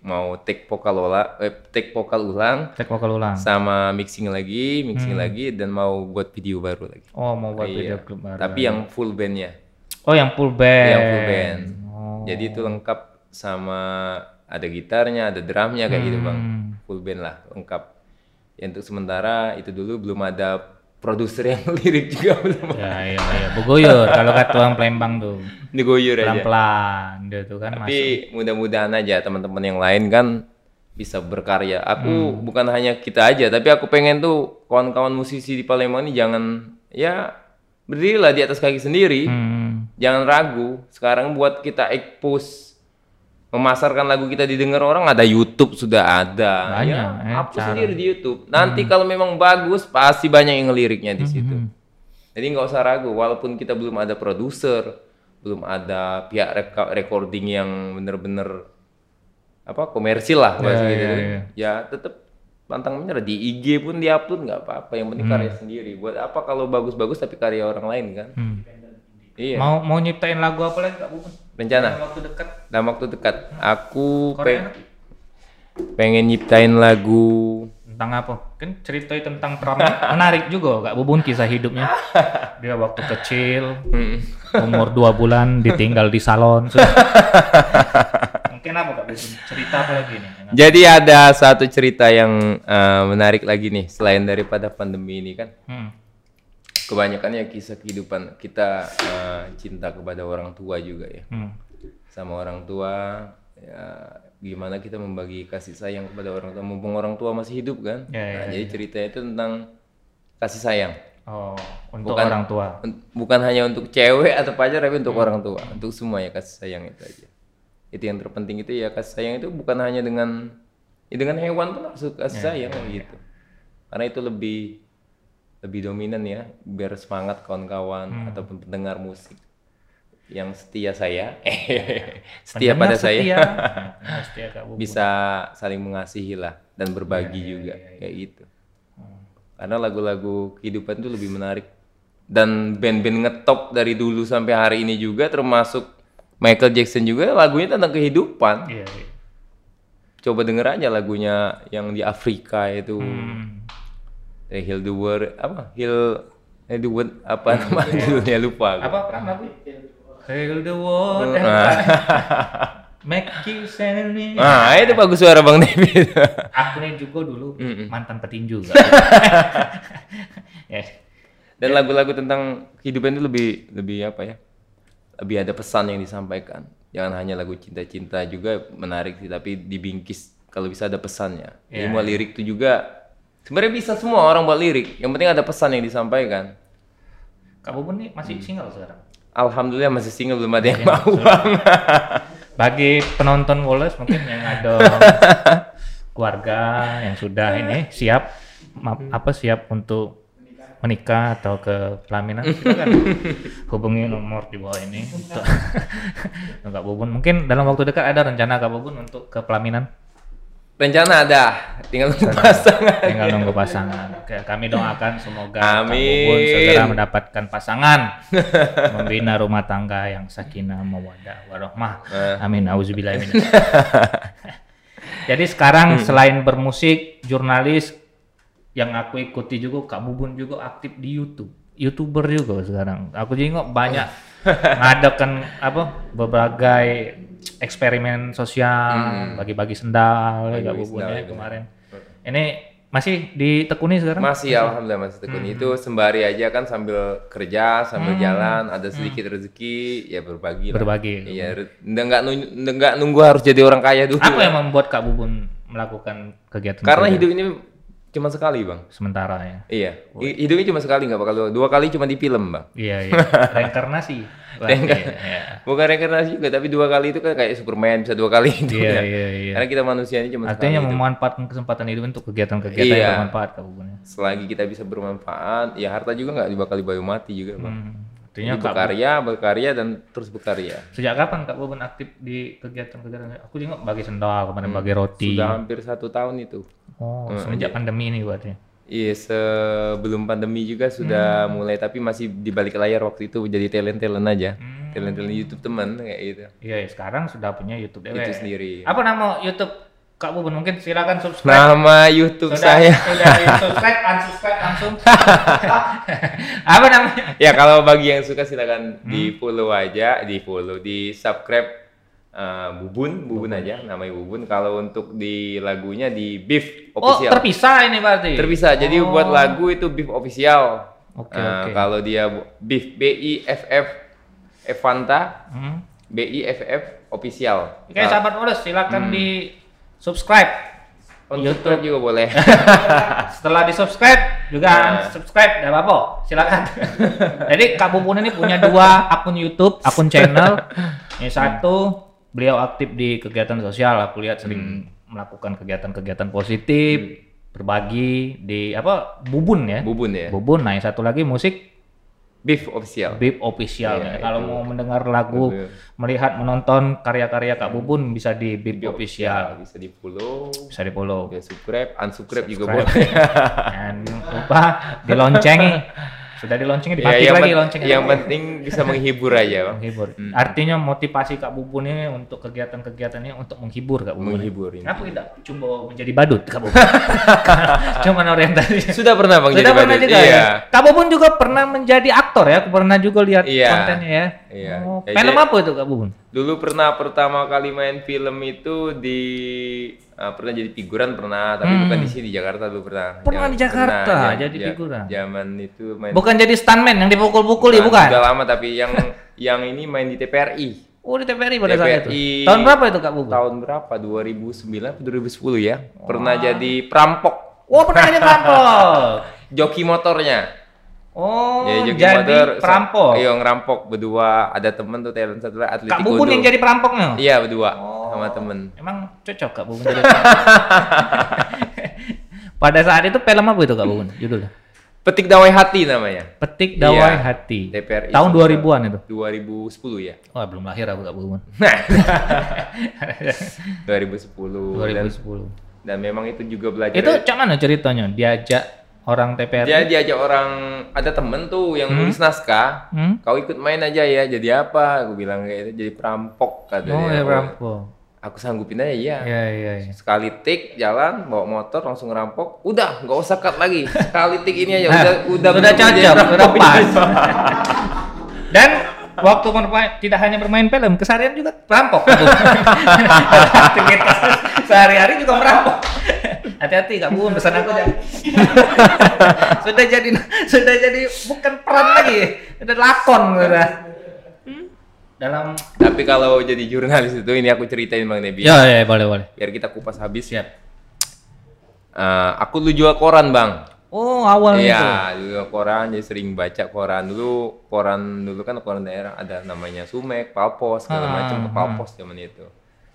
mau take vokal ulang eh, take vokal ulang cek vokal ulang. sama mixing lagi, mixing Hmm. lagi dan mau buat video baru lagi. Oh mau buat video Iya. baru. Tapi yang full bandnya, Oh yang full band. yang full band. Oh. Jadi itu lengkap sama ada gitarnya, ada drumnya kayak gitu bang. Hmm. Full band lah, lengkap. Ya, untuk sementara itu dulu belum ada produser yang lirik juga belum. Ya iya iya. Buguyur kalau kata orang Palembang tuh. Digoyur aja. Pelan-pelan dia tuh kan masuk. Tapi mudah-mudahan aja teman-teman yang lain kan bisa berkarya. Aku Hmm. bukan hanya kita aja, tapi aku pengen tuh kawan-kawan musisi di Palembang ini jangan ya berdirilah di atas kaki sendiri. Hmm. Jangan ragu. Sekarang buat kita expose memasarkan lagu kita didengar orang ada YouTube sudah ada. Banyak, ya, eh, hapus cara. sendiri di YouTube. Nanti kalau memang bagus pasti banyak yang ngeliriknya di situ. Jadi nggak usah ragu. Walaupun kita belum ada produser, belum ada pihak reka- recording yang bener-bener apa komersil lah bahasa gitu. iya, Ya tetap pantang menyerah di IG pun diupload nggak apa-apa. Yang penting karya sendiri. Buat apa kalau bagus-bagus tapi karya orang lain kan? Hmm. Iya. Mau mau nyiptain lagu apa lagi Kak Bubun? Rencana Dalam waktu dekat. dalam waktu dekat aku Korea. peng- pengen nyiptain lagu Tentang apa? Kan cerita tentang pram menarik juga Kak Bubun kisah hidupnya. Dia waktu kecil, Hmm. umur dua bulan ditinggal di salon. Mungkin apa Kak Bubun? Cerita apa lagi nih? Jadi ada satu cerita yang eh, menarik lagi nih selain daripada pandemi ini kan. Hmm. Kebanyakan ya kisah kehidupan kita uh, cinta kepada orang tua juga ya. Hmm. sama orang tua ya gimana kita membagi kasih sayang kepada orang tua. Mumpung orang tua masih hidup kan? Ya, ya, nah, jadi ceritanya itu tentang kasih sayang. Oh, untuk Bukan- orang tua. Bukan hanya untuk cewek atau pacar tapi untuk orang tua. Untuk semua ya kasih sayang itu aja. Itu yang terpenting itu ya kasih sayang itu bukan hanya dengan ya dengan hewan pun harus kasih sayang gitu. Karena itu lebih lebih dominan ya biar semangat kawan-kawan ataupun pendengar musik. Yang setia saya setia pada saya. setia. Bubun. bisa saling mengasihi lah dan berbagi juga kayak gitu. Karena lagu-lagu kehidupan itu lebih menarik. Dan band-band ngetop dari dulu sampai hari ini juga termasuk Michael Jackson juga lagunya tentang kehidupan. Iya, iya. coba denger aja lagunya yang di Afrika itu. Hmm. Eh, Heal the World apa Heal eh, the World apa nama judulnya lupa aku. Apa kan lagu? Hail the world and make you send me. ah itu bagus suara Bang David Aku nih juga dulu mantan petinju ya. Dan lagu-lagu tentang kehidupan itu lebih lebih apa ya? Lebih ada pesan yang disampaikan. Jangan hanya lagu cinta-cinta juga menarik sih, tapi dibingkis kalau bisa ada pesannya. Jadi Iya, mau lirik itu juga sebenarnya bisa semua orang buat lirik. Yang penting ada pesan yang disampaikan. Kak Bubun nih masih single sekarang. Alhamdulillah masih single belum ada yang Iya, mau. Bagi penonton Wallace mungkin yang ada keluarga yang sudah ini siap apa siap untuk menikah atau ke pelaminan silakan hubungi nomor di bawah ini untuk Kak Bubun. Mungkin dalam waktu dekat ada rencana Kak Bubun untuk ke pelaminan? Rencana ada, tinggal nunggu pasangan. Tinggal nunggu pasangan. Oke, kami doakan semoga Amin. Bubun segera mendapatkan pasangan, membina rumah tangga yang sakinah, mawadah, warahmah. Amin. Auzubillah min. Jadi sekarang selain bermusik, jurnalis yang aku ikuti juga Kak Bubun juga aktif di YouTube. YouTuber juga sekarang. Aku juga banyak ngadakan apa berbagai eksperimen sosial, bagi-bagi sendal ya Kak Bagi-bagi sendal, ya ya, benar. kemarin. Ini masih ditekuni sekarang? Masih alhamdulillah masih tekun itu sembari aja kan sambil kerja sambil jalan ada sedikit rezeki ya berbagi lah. Berbagi. Iya, re- nggak nggak nu- nggak nunggu harus jadi orang kaya dulu. Apa yang membuat Kak Bubun melakukan kegiatan Karena hidup ini cuma sekali, Bang. sementara ya? Iya, hi- hidupnya cuma sekali nggak bakal dua, dua kali cuma di film, Bang. Iya, iya. Reinkarnasi. Wah, iya, iya. Bukan reinkarnasi juga, tapi dua kali itu kan kayak Superman bisa dua kali itu. Iya, iya, iya. Karena kita manusia ini cuma Artinya sekali hidup. memanfaatkan kesempatan hidup untuk kegiatan-kegiatan Iya. yang bermanfaat Kak Bubun ya. Selagi kita bisa bermanfaat, ya harta juga nggak bakal dibawa mati juga, Bang. Hmm. Artinya Jadi berkarya, berkarya dan terus berkarya. Sejak kapan Kak Bubun aktif di kegiatan-kegiatan? Aku juga bagi sendal, kemarin bagi roti. Hmm. Sudah hampir satu tahun itu. Oh, semenjak pandemi ini berarti. Iya, sebelum pandemi juga sudah Hmm. mulai, tapi masih di balik layar waktu itu jadi talent-talent aja. Talent-talent YouTube teman kayak gitu. Iya, ya, sekarang sudah punya YouTube Itu sendiri. Apa nama YouTube Kak Bubun? Mungkin silakan subscribe. Nama YouTube sudah, saya. sudah subscribe, unsubscribe langsung. Apa namanya? ya kalau bagi yang suka silakan Hmm. di follow aja, di follow, di subscribe uh, Bubun, Bubun aja, namanya Bubun. Kalau untuk di lagunya di Beef Oh, official. terpisah ini berarti. Terpisah. Jadi buat lagu itu Beef official. Oke, Nah, oke. Kalau dia Beef B I F F Evanta Hmm. B I F F official. Oke, sahabat Wallace, silakan di subscribe. Untuk YouTube juga boleh. Setelah di subscribe juga subscribe, tidak apa-apa, silakan. Jadi Kak Bubun ini punya dua akun YouTube, akun channel. Yang satu beliau aktif di kegiatan sosial, aku lihat sering melakukan kegiatan-kegiatan positif, berbagi di apa Bubun ya. Bubun ya. Bubun. Nah, yang satu lagi musik Beef official. Bib official. Iya, Kalau mau mendengar lagu, Betul. melihat, menonton karya-karya Kak Bubun bisa di Bib Beef official. Bisa di follow, Bisa di follow. bisa subscribe, unsubscribe juga boleh. Jangan lupa diloncengi. Sudah diloncengin, Ya, dipakai yang, lagi loncengnya. yang penting bisa menghibur aja, Bang. menghibur. Artinya motivasi Kak Bubun ini untuk kegiatan-kegiatan ini untuk menghibur Kak Bubun. Menghibur ini. Kenapa tidak coba menjadi badut Kak Bubun? Cuman orientasi. Sudah pernah Bang Sudah jadi pernah badut? juga Iya. ya? Kak Bubun juga pernah menjadi aktor ya? Aku pernah juga lihat Iya. kontennya ya. Iya. Oh, Ya, film jadi- apa itu Kak Bubun? Dulu pernah pertama kali main film itu di uh, pernah jadi figuran pernah, tapi Hmm. bukan di sini di Jakarta dulu pernah. Pernah Jam- di Jakarta pernah, jadi ja- figuran? Zaman itu main Bukan jadi stuntman yang dipukul-pukul ya Bukan, bukan? Udah lama tapi yang yang ini main di TPRI. Oh di TVRI pada saat itu. Tahun berapa itu Kak Bubun? Tahun berapa? 2009 atau 2010 ya. Pernah jadi perampok. Oh pernah jadi perampok. Joki motornya. Oh jadi jadi, joki motor. sa- perampok. Iya ngerampok berdua. Ada temen tuh talent satu lagi atlet Kak Bubun yang jadi perampoknya? Iya berdua Oh. Sama temen. Emang cocok Kak Bubun Pada saat itu film apa itu Kak Bubun? Judulnya? Petik Dawai Hati namanya. Petik Dawai Iya, Hati. TPRI. Tahun 2000-an itu. 2010 ya. Oh belum lahir aku Kak Bubun. 2010. Dan, 2010. dan memang itu juga belajar. Itu cak mana ceritanya? Diajak orang TPRI? Dia diajak orang ada temen tuh yang nulis naskah. Hmm? Kau ikut main aja ya. Jadi apa? Aku bilang kayak itu jadi perampok katanya. Oh ya Oh, perampok. Aku sanggupin aja ya. Iya iya iya. Sekali tik jalan bawa motor langsung ngerampok. Udah nggak usah cut lagi. Sekali tik ini aja Nah, udah udah jadi cocok, sudah pas. Dan waktu bermain tidak hanya bermain film, keseharian juga. Aktivitas sehari-hari juga merampok. Hati-hati Kak Bu, pesan aku jangan. sudah jadi sudah jadi bukan peran lagi, sudah lakon sudah. Dalam Tapi kalau jadi jurnalis itu ini aku ceritain Bang Nebi. Ya ya boleh boleh. Biar kita kupas habis. Siap. Eh, aku dulu jual koran bang. Oh awal itu. Iya, jual koran, jadi sering baca koran dulu. Koran dulu kan koran daerah ada namanya Sumek, Palpos, segala Ah, macam ah. Palpos zaman itu.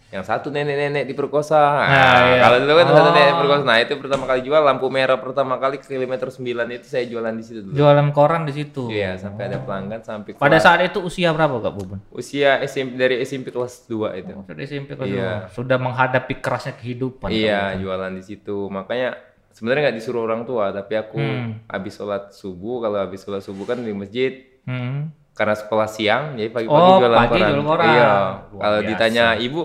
Yang satu nenek-nenek diperkosa. Nah, Nah, iya. Kalau dulu kan satu Oh. nenek diperkosa. Nah itu pertama kali jual lampu merah pertama kali ke kilometer 9 itu saya jualan di situ dulu. Jualan koran di situ. Iya, sampai ada pelanggan sampai Pada kelas- saat itu usia berapa Kak Bubun? usia SMP dari SMP kelas 2 itu. Sudah SMP kelas Iya. dua. Sudah menghadapi kerasnya kehidupan. Iya, jualan di situ. Makanya sebenarnya nggak disuruh orang tua, tapi aku Hmm. habis sholat subuh. Kalau habis sholat subuh kan di masjid, Hmm. karena sekolah siang, jadi pagi-pagi Oh, jualan pagi koran. jual koran. Iya. Kalau ditanya ibu,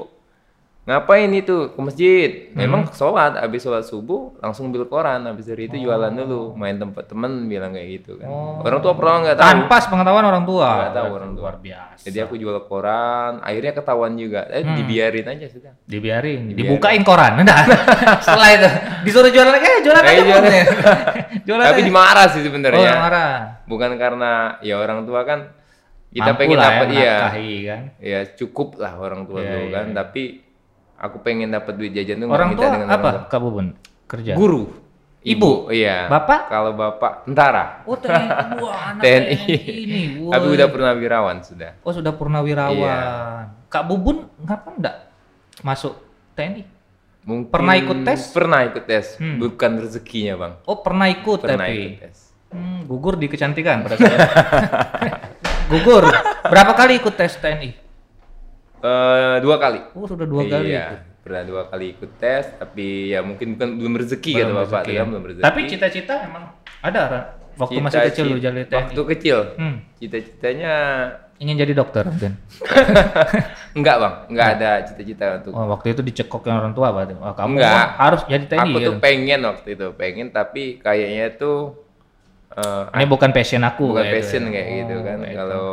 ngapain itu ke masjid? Hmm. Memang sholat, habis sholat subuh langsung ambil koran. Habis dari itu jualan dulu, main tempat temen bilang kayak gitu kan. Oh. Orang tua pernah nggak tahu. Tanpa pengetahuan orang tua. Nggak tahu orang tua. Luar biasa. Jadi aku jual koran, akhirnya ketahuan juga. Eh, Hmm. dibiarin aja sudah. Dibiarin, Dibiarin. dibukain koran. Udah. Setelah itu disuruh jualan lagi, eh jualan Eh, aja. jualan. Jualan Tapi aja. dimarah sih Oh, sebenarnya. marah. bukan karena ya orang tua kan kita Mampu pengen dapat ya, iya kan. ya cukup lah orang tua Iya, dulu iya, kan iya. tapi aku pengen dapat duit jajan tuh Orang tua dengan apa? orang tua. Kak Bubun? Kerja. guru Ibu? iya Bapak? kalau bapak tentara Oh, TNI. Wah, anak TNI. ini. woi. tapi udah pernah wirawan sudah Oh, sudah purnawirawan. Iya. Kak Bubun ngapa enggak masuk TNI? mungkin Pernah ikut tes? pernah ikut tes Hmm. bukan rezekinya bang Oh, pernah ikut pernah tapi. ikut tes Hmm, gugur di kecantikan pada saat gugur. Berapa kali ikut tes TNI? Eh, dua kali Oh, sudah dua kali ikut. iya pernah dua kali ikut tes tapi ya mungkin bukan belum rezeki Belum kata bapak rezeki ya. kan belum rezeki Tapi cita-cita emang ada Ra? waktu masih Cita- kecil lu jadi TNI. waktu kecil Hmm, cita-citanya ingin jadi dokter kan? enggak bang enggak ada cita-cita untuk Oh, waktu itu dicekokin orang tua berarti. Wah, kamu Enggak. harus jadi TNI. aku tuh gitu. pengen waktu itu pengen tapi kayaknya tuh eh, Ini bukan passion aku. bukan kayak itu passion ya. kayak gitu Oh, kan kayak itu. kalau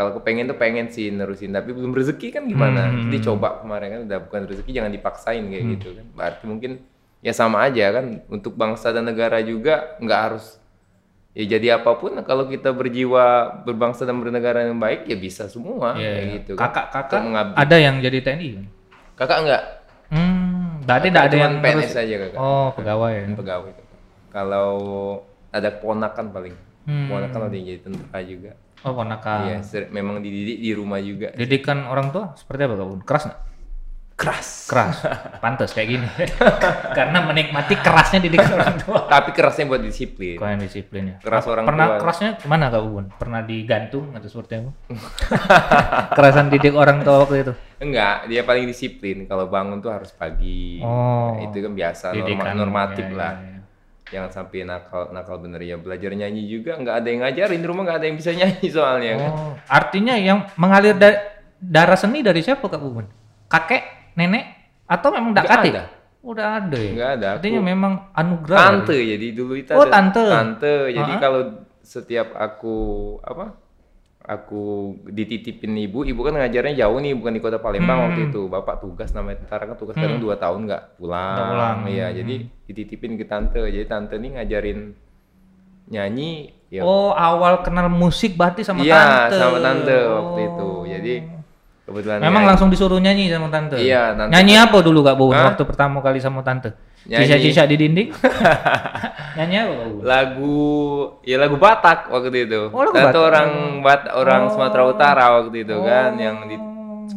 kalau aku pengen tuh pengen sih nerusin tapi belum rezeki kan gimana Hmm. jadi coba kemarin kan udah bukan rezeki jangan dipaksain kayak Hmm. gitu kan berarti mungkin ya sama aja kan untuk bangsa dan negara juga nggak harus ya jadi apa pun kalau kita berjiwa berbangsa dan bernegara yang baik ya bisa semua Iya, kayak iya. gitu kan. Untuk mengabdi. ada yang jadi TNI kan? kakak enggak Hmm, berarti Kakak tidak ada yang PNS terus- aja kakak Oh, pegawai. ya. pegawai kalau ada ponakan paling Hmm. ponakan ada yang jadi tentara juga Oh, ponakan. Iya, memang dididik di rumah juga. Didikan orang tua seperti apa, Kak Bun? Keras nggak? Keras. Keras. Pantes kayak gini. Karena menikmati kerasnya didikan orang tua. Tapi kerasnya buat disiplin. Kau yang disiplin ya. Keras orang Pernah tua. kerasnya ke mana Kak Bun? Pernah digantung atau seperti apa? Kerasan didik orang tua waktu itu. Enggak, dia paling disiplin. Kalau bangun tuh harus pagi. Oh. Nah, itu kan biasa, norma- Didikan, normatif ya, lah. ya, ya. Jangan sampai nakal nakal bener ya. Belajar nyanyi juga nggak ada yang ngajarin di rumah nggak ada yang bisa nyanyi soalnya kan. Oh, artinya yang mengalir da- darah seni dari siapa Kak Bubun? Kakek, nenek, atau memang Nggak dakati? ada. Udah ada ya. Nggak ada. Aku Artinya memang anugerah. tante ya? jadi dulu itu Oh, ada tante. tante jadi kalau setiap aku apa aku dititipin ibu, ibu kan ngajarnya jauh nih, bukan di kota Palembang Hmm. waktu itu. Bapak tugas namanya tentara kan tugas kadang dua tahun nggak pulang. Nggak pulang. Iya, Hmm. jadi dititipin ke tante. Jadi tante nih ngajarin nyanyi. Ya, Oh, awal kenal musik berarti sama iya, tante. sama tante waktu itu. Oh. Jadi kebetulan Memang nyanyi. langsung disuruh nyanyi sama tante. Iya, tante. Nyanyi apa dulu Kak Hah? waktu pertama kali sama tante? Cica-cica di dinding? nyanyi apa Bubun? lagu ya lagu Batak waktu itu. Oh, lagu Batak. orang Bat orang Oh. Sumatera Utara waktu itu kan yang di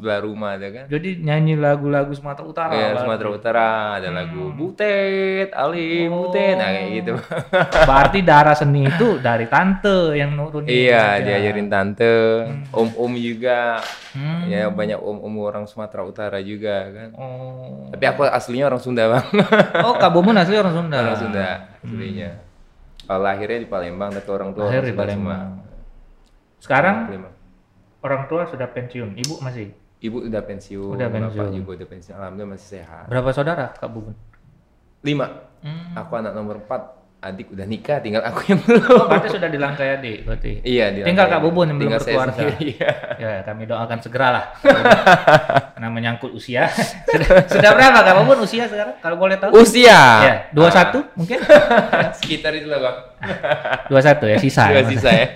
sebelah rumah ada kan. Jadi nyanyi lagu-lagu Sumatera Utara. Berarti. Sumatera Utara ada lagu Butet, Ali Oh. Butet, nah kayak gitu. Berarti darah seni itu dari tante yang nurunin. iya, aja. diajarin tante, om-om juga. Hmm. Ya banyak om-om orang Sumatera Utara juga kan. Oh. Tapi aku aslinya orang Sunda, Bang. Oh, Kak Bubun asli orang Sunda. orang Sunda aslinya. Kalau lahirnya di Palembang, tapi orang tua Lahir orang di Palembang. semua. Sekarang Palembang. orang tua sudah pensiun, ibu masih. Ibu udah pensiun, Udah bapak pensiun. juga udah pensiun. Alhamdulillah masih sehat. Berapa saudara Kak Bubun? Lima. Hmm. Aku anak nomor empat. Adik udah nikah, tinggal aku yang belum. Oh, berarti sudah dilangkai adik berarti. Iya, di Tinggal. Kak Bubun yang belum berkeluarga. sendiri, Iya. Ya, kami doakan segeralah. Karena menyangkut usia. sudah, sudah berapa Kak Bubun usia sekarang? Kalau boleh tahu? Usia. Ya, 21 mungkin? Sekitar itu lah bang. 21 ya, sisa. Dua ya, sisa ya.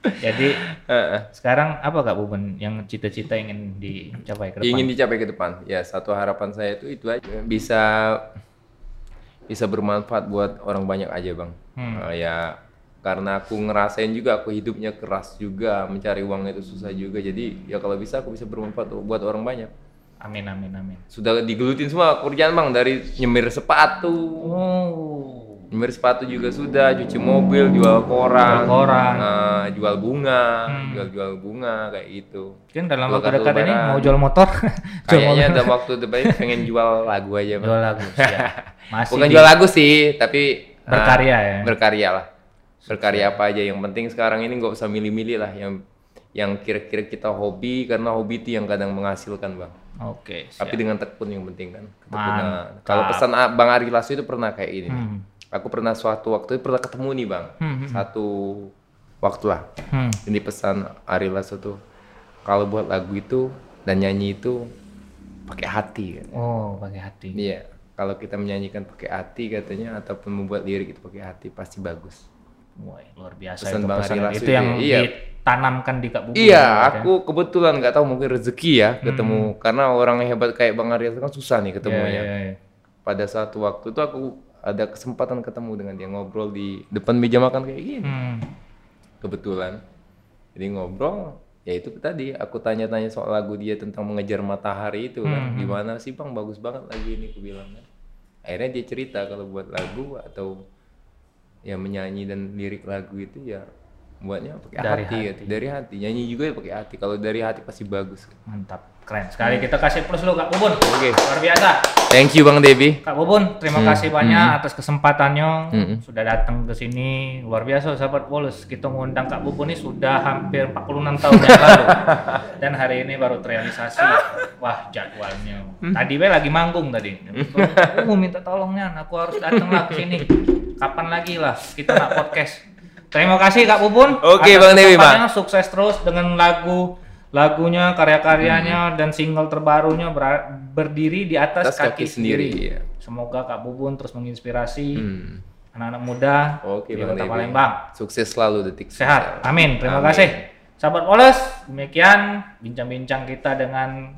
Jadi Heeh. sekarang apa Kak Bubun yang cita-cita ingin dicapai ke depan? Ingin dicapai ke depan. Ya satu harapan saya itu itu aja bisa bisa bermanfaat buat orang banyak aja bang. Hmm. Eh, ya karena aku ngerasain juga aku hidupnya keras juga mencari uang itu susah juga jadi ya kalau bisa aku bisa bermanfaat buat orang banyak. Amin amin amin. Sudah digelutin semua kerjaan bang dari nyemir sepatu, Oh. Nyemir sepatu juga sudah, cuci mobil, jual koran, Jual koran. eh, jual bunga, Hmm. jual-jual bunga kayak gitu. Mungkin dalam Jual waktu dekat ini mau jual motor. jual Kayaknya dalam waktu depan pengen jual lagu aja bang. jual lagu. siap. Masih Bukan di- jual lagu sih, tapi eh, Berkarya ya? Berkarya lah. Berkarya apa aja. Yang penting sekarang ini nggak usah milih-milih lah. Yang yang kira-kira kita hobi karena hobi itu yang kadang menghasilkan bang. Oke. Tapi siap. dengan tekun yang penting kan. Kalau pesan Bang Ari Lasso itu pernah kayak ini. nih. Hmm. Aku pernah suatu waktu itu pernah ketemu nih bang. Hmm, hmm. Satu waktu lah. Hmm. Ini pesan Ari Lasso tuh. Kalau buat lagu itu dan nyanyi itu pakai hati. Kan. Oh, pakai hati. Iya, kalau kita menyanyikan pakai hati katanya ataupun membuat lirik itu pakai hati pasti bagus. Wah, luar biasa Pesan itu Bang pesan Ari Lasso itu yang ya, iya. ditanamkan di Kak Bubun. iya, ya. aku kebetulan nggak tahu mungkin rezeki ya ketemu karena orang yang hebat kayak Bang Ari Lasso kan susah nih ketemunya. iya, iya. Pada satu waktu itu aku ada kesempatan ketemu dengan dia ngobrol di depan meja makan kayak gini. Hmm. Kebetulan. Jadi ngobrol ya itu tadi aku tanya-tanya soal lagu dia tentang mengejar matahari itu kan Hmm, gimana sih bang bagus banget lagu ini aku bilang kan akhirnya dia cerita kalau buat lagu atau ya menyanyi dan lirik lagu itu ya buatnya pakai Dari hati, gitu. dari hati nyanyi juga ya pakai hati kalau dari hati pasti bagus Mantap. Keren sekali. Kita kasih plus dulu Kak Bubun. oke Luar biasa. thank you bang Devi Kak Bubun, terima kasih banyak atas kesempatannya Hmm. sudah datang ke sini. Luar biasa sahabat Wallace. Kita mengundang Kak Bubun ini sudah hampir 46 tahun yang lalu. Dan hari ini baru terrealisasi. Wah, jadwalnya. Tadi we lagi manggung tadi. Aku mau minta tolongnya, aku harus datang lah ke sini. Kapan lagi lah kita nak podcast. Terima kasih Kak Bubun. Oke, Bang Dewi, kesempatannya. Sukses terus dengan lagu lagunya, karya-karyanya dan single terbarunya ber- berdiri di atas, Atas kaki sendiri, iya. Semoga Kak Bubun terus menginspirasi Hmm. anak-anak muda oke di Kota Palembang. sukses selalu detik Sehat. Amin. Terima Amin. kasih. Sahabat Poles, demikian bincang-bincang kita dengan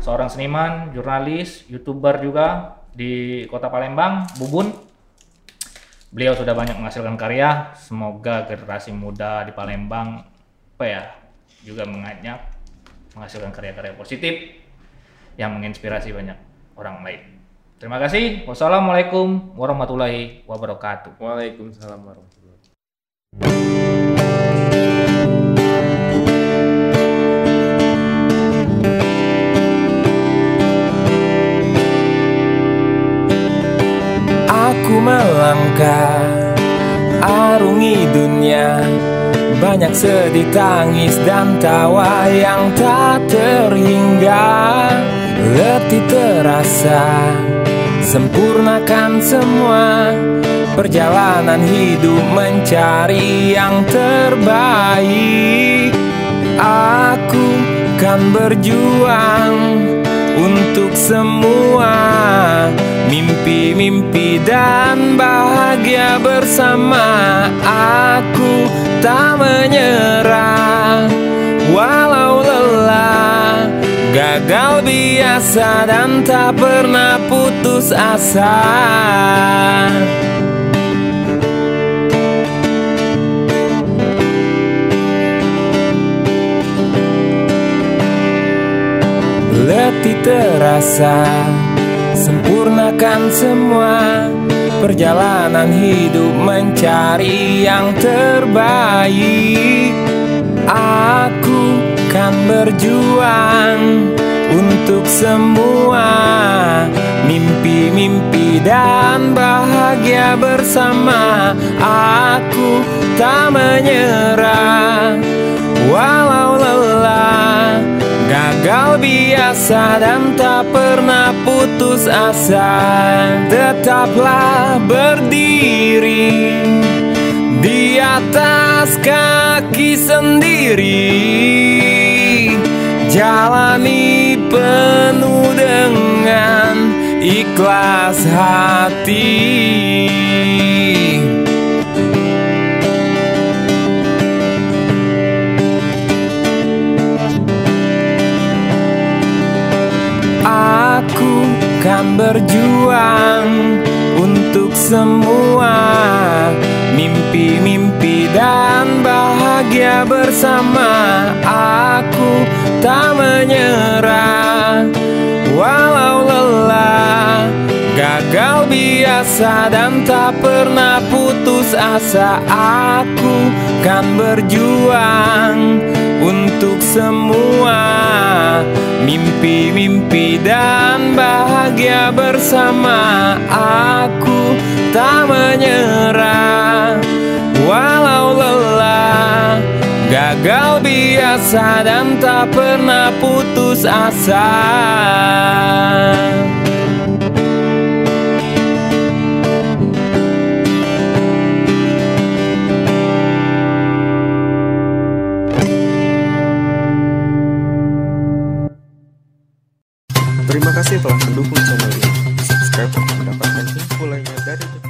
seorang seniman, jurnalis, YouTuber juga di Kota Palembang, Bubun. Beliau sudah banyak menghasilkan karya. Semoga generasi muda di Palembang apa ya juga mengajak menghasilkan karya-karya positif yang menginspirasi banyak orang lain. Terima kasih. Wassalamualaikum warahmatullahi wabarakatuh. Waalaikumsalam warahmatullahi wabarakatuh Aku melangkah arungi dunia Banyak sedih tangis dan tawa yang tak terhingga. Letih terasa Sempurnakan semua. Perjalanan hidup mencari yang terbaik. Aku kan berjuang untuk semua. Mimpi-mimpi dan bahagia bersama Aku tak menyerah. Walau lelah Gagal biasa dan tak pernah putus asa. Letih terasa Sempurnakan semua Perjalanan hidup mencari yang terbaik. Aku kan berjuang untuk semua. Mimpi-mimpi dan bahagia bersama. Aku tak menyerah. Walau lelah Gagal biasa dan tak pernah putus asa. Tetaplah berdiri Di atas kaki sendiri. Jalani penuh dengan ikhlas hati akan berjuang untuk semua mimpi-mimpi dan bahagia bersama. Aku tak menyerah walau lelah, gagal biasa dan tak pernah putus asa. Aku kan berjuang untuk semua mimpi-mimpi dan bahagia bersama aku tak menyerah walau lelah gagal biasa dan tak pernah putus asa telah mendukung channel ini. Subscribe untuk mendapatkan info lainnya dari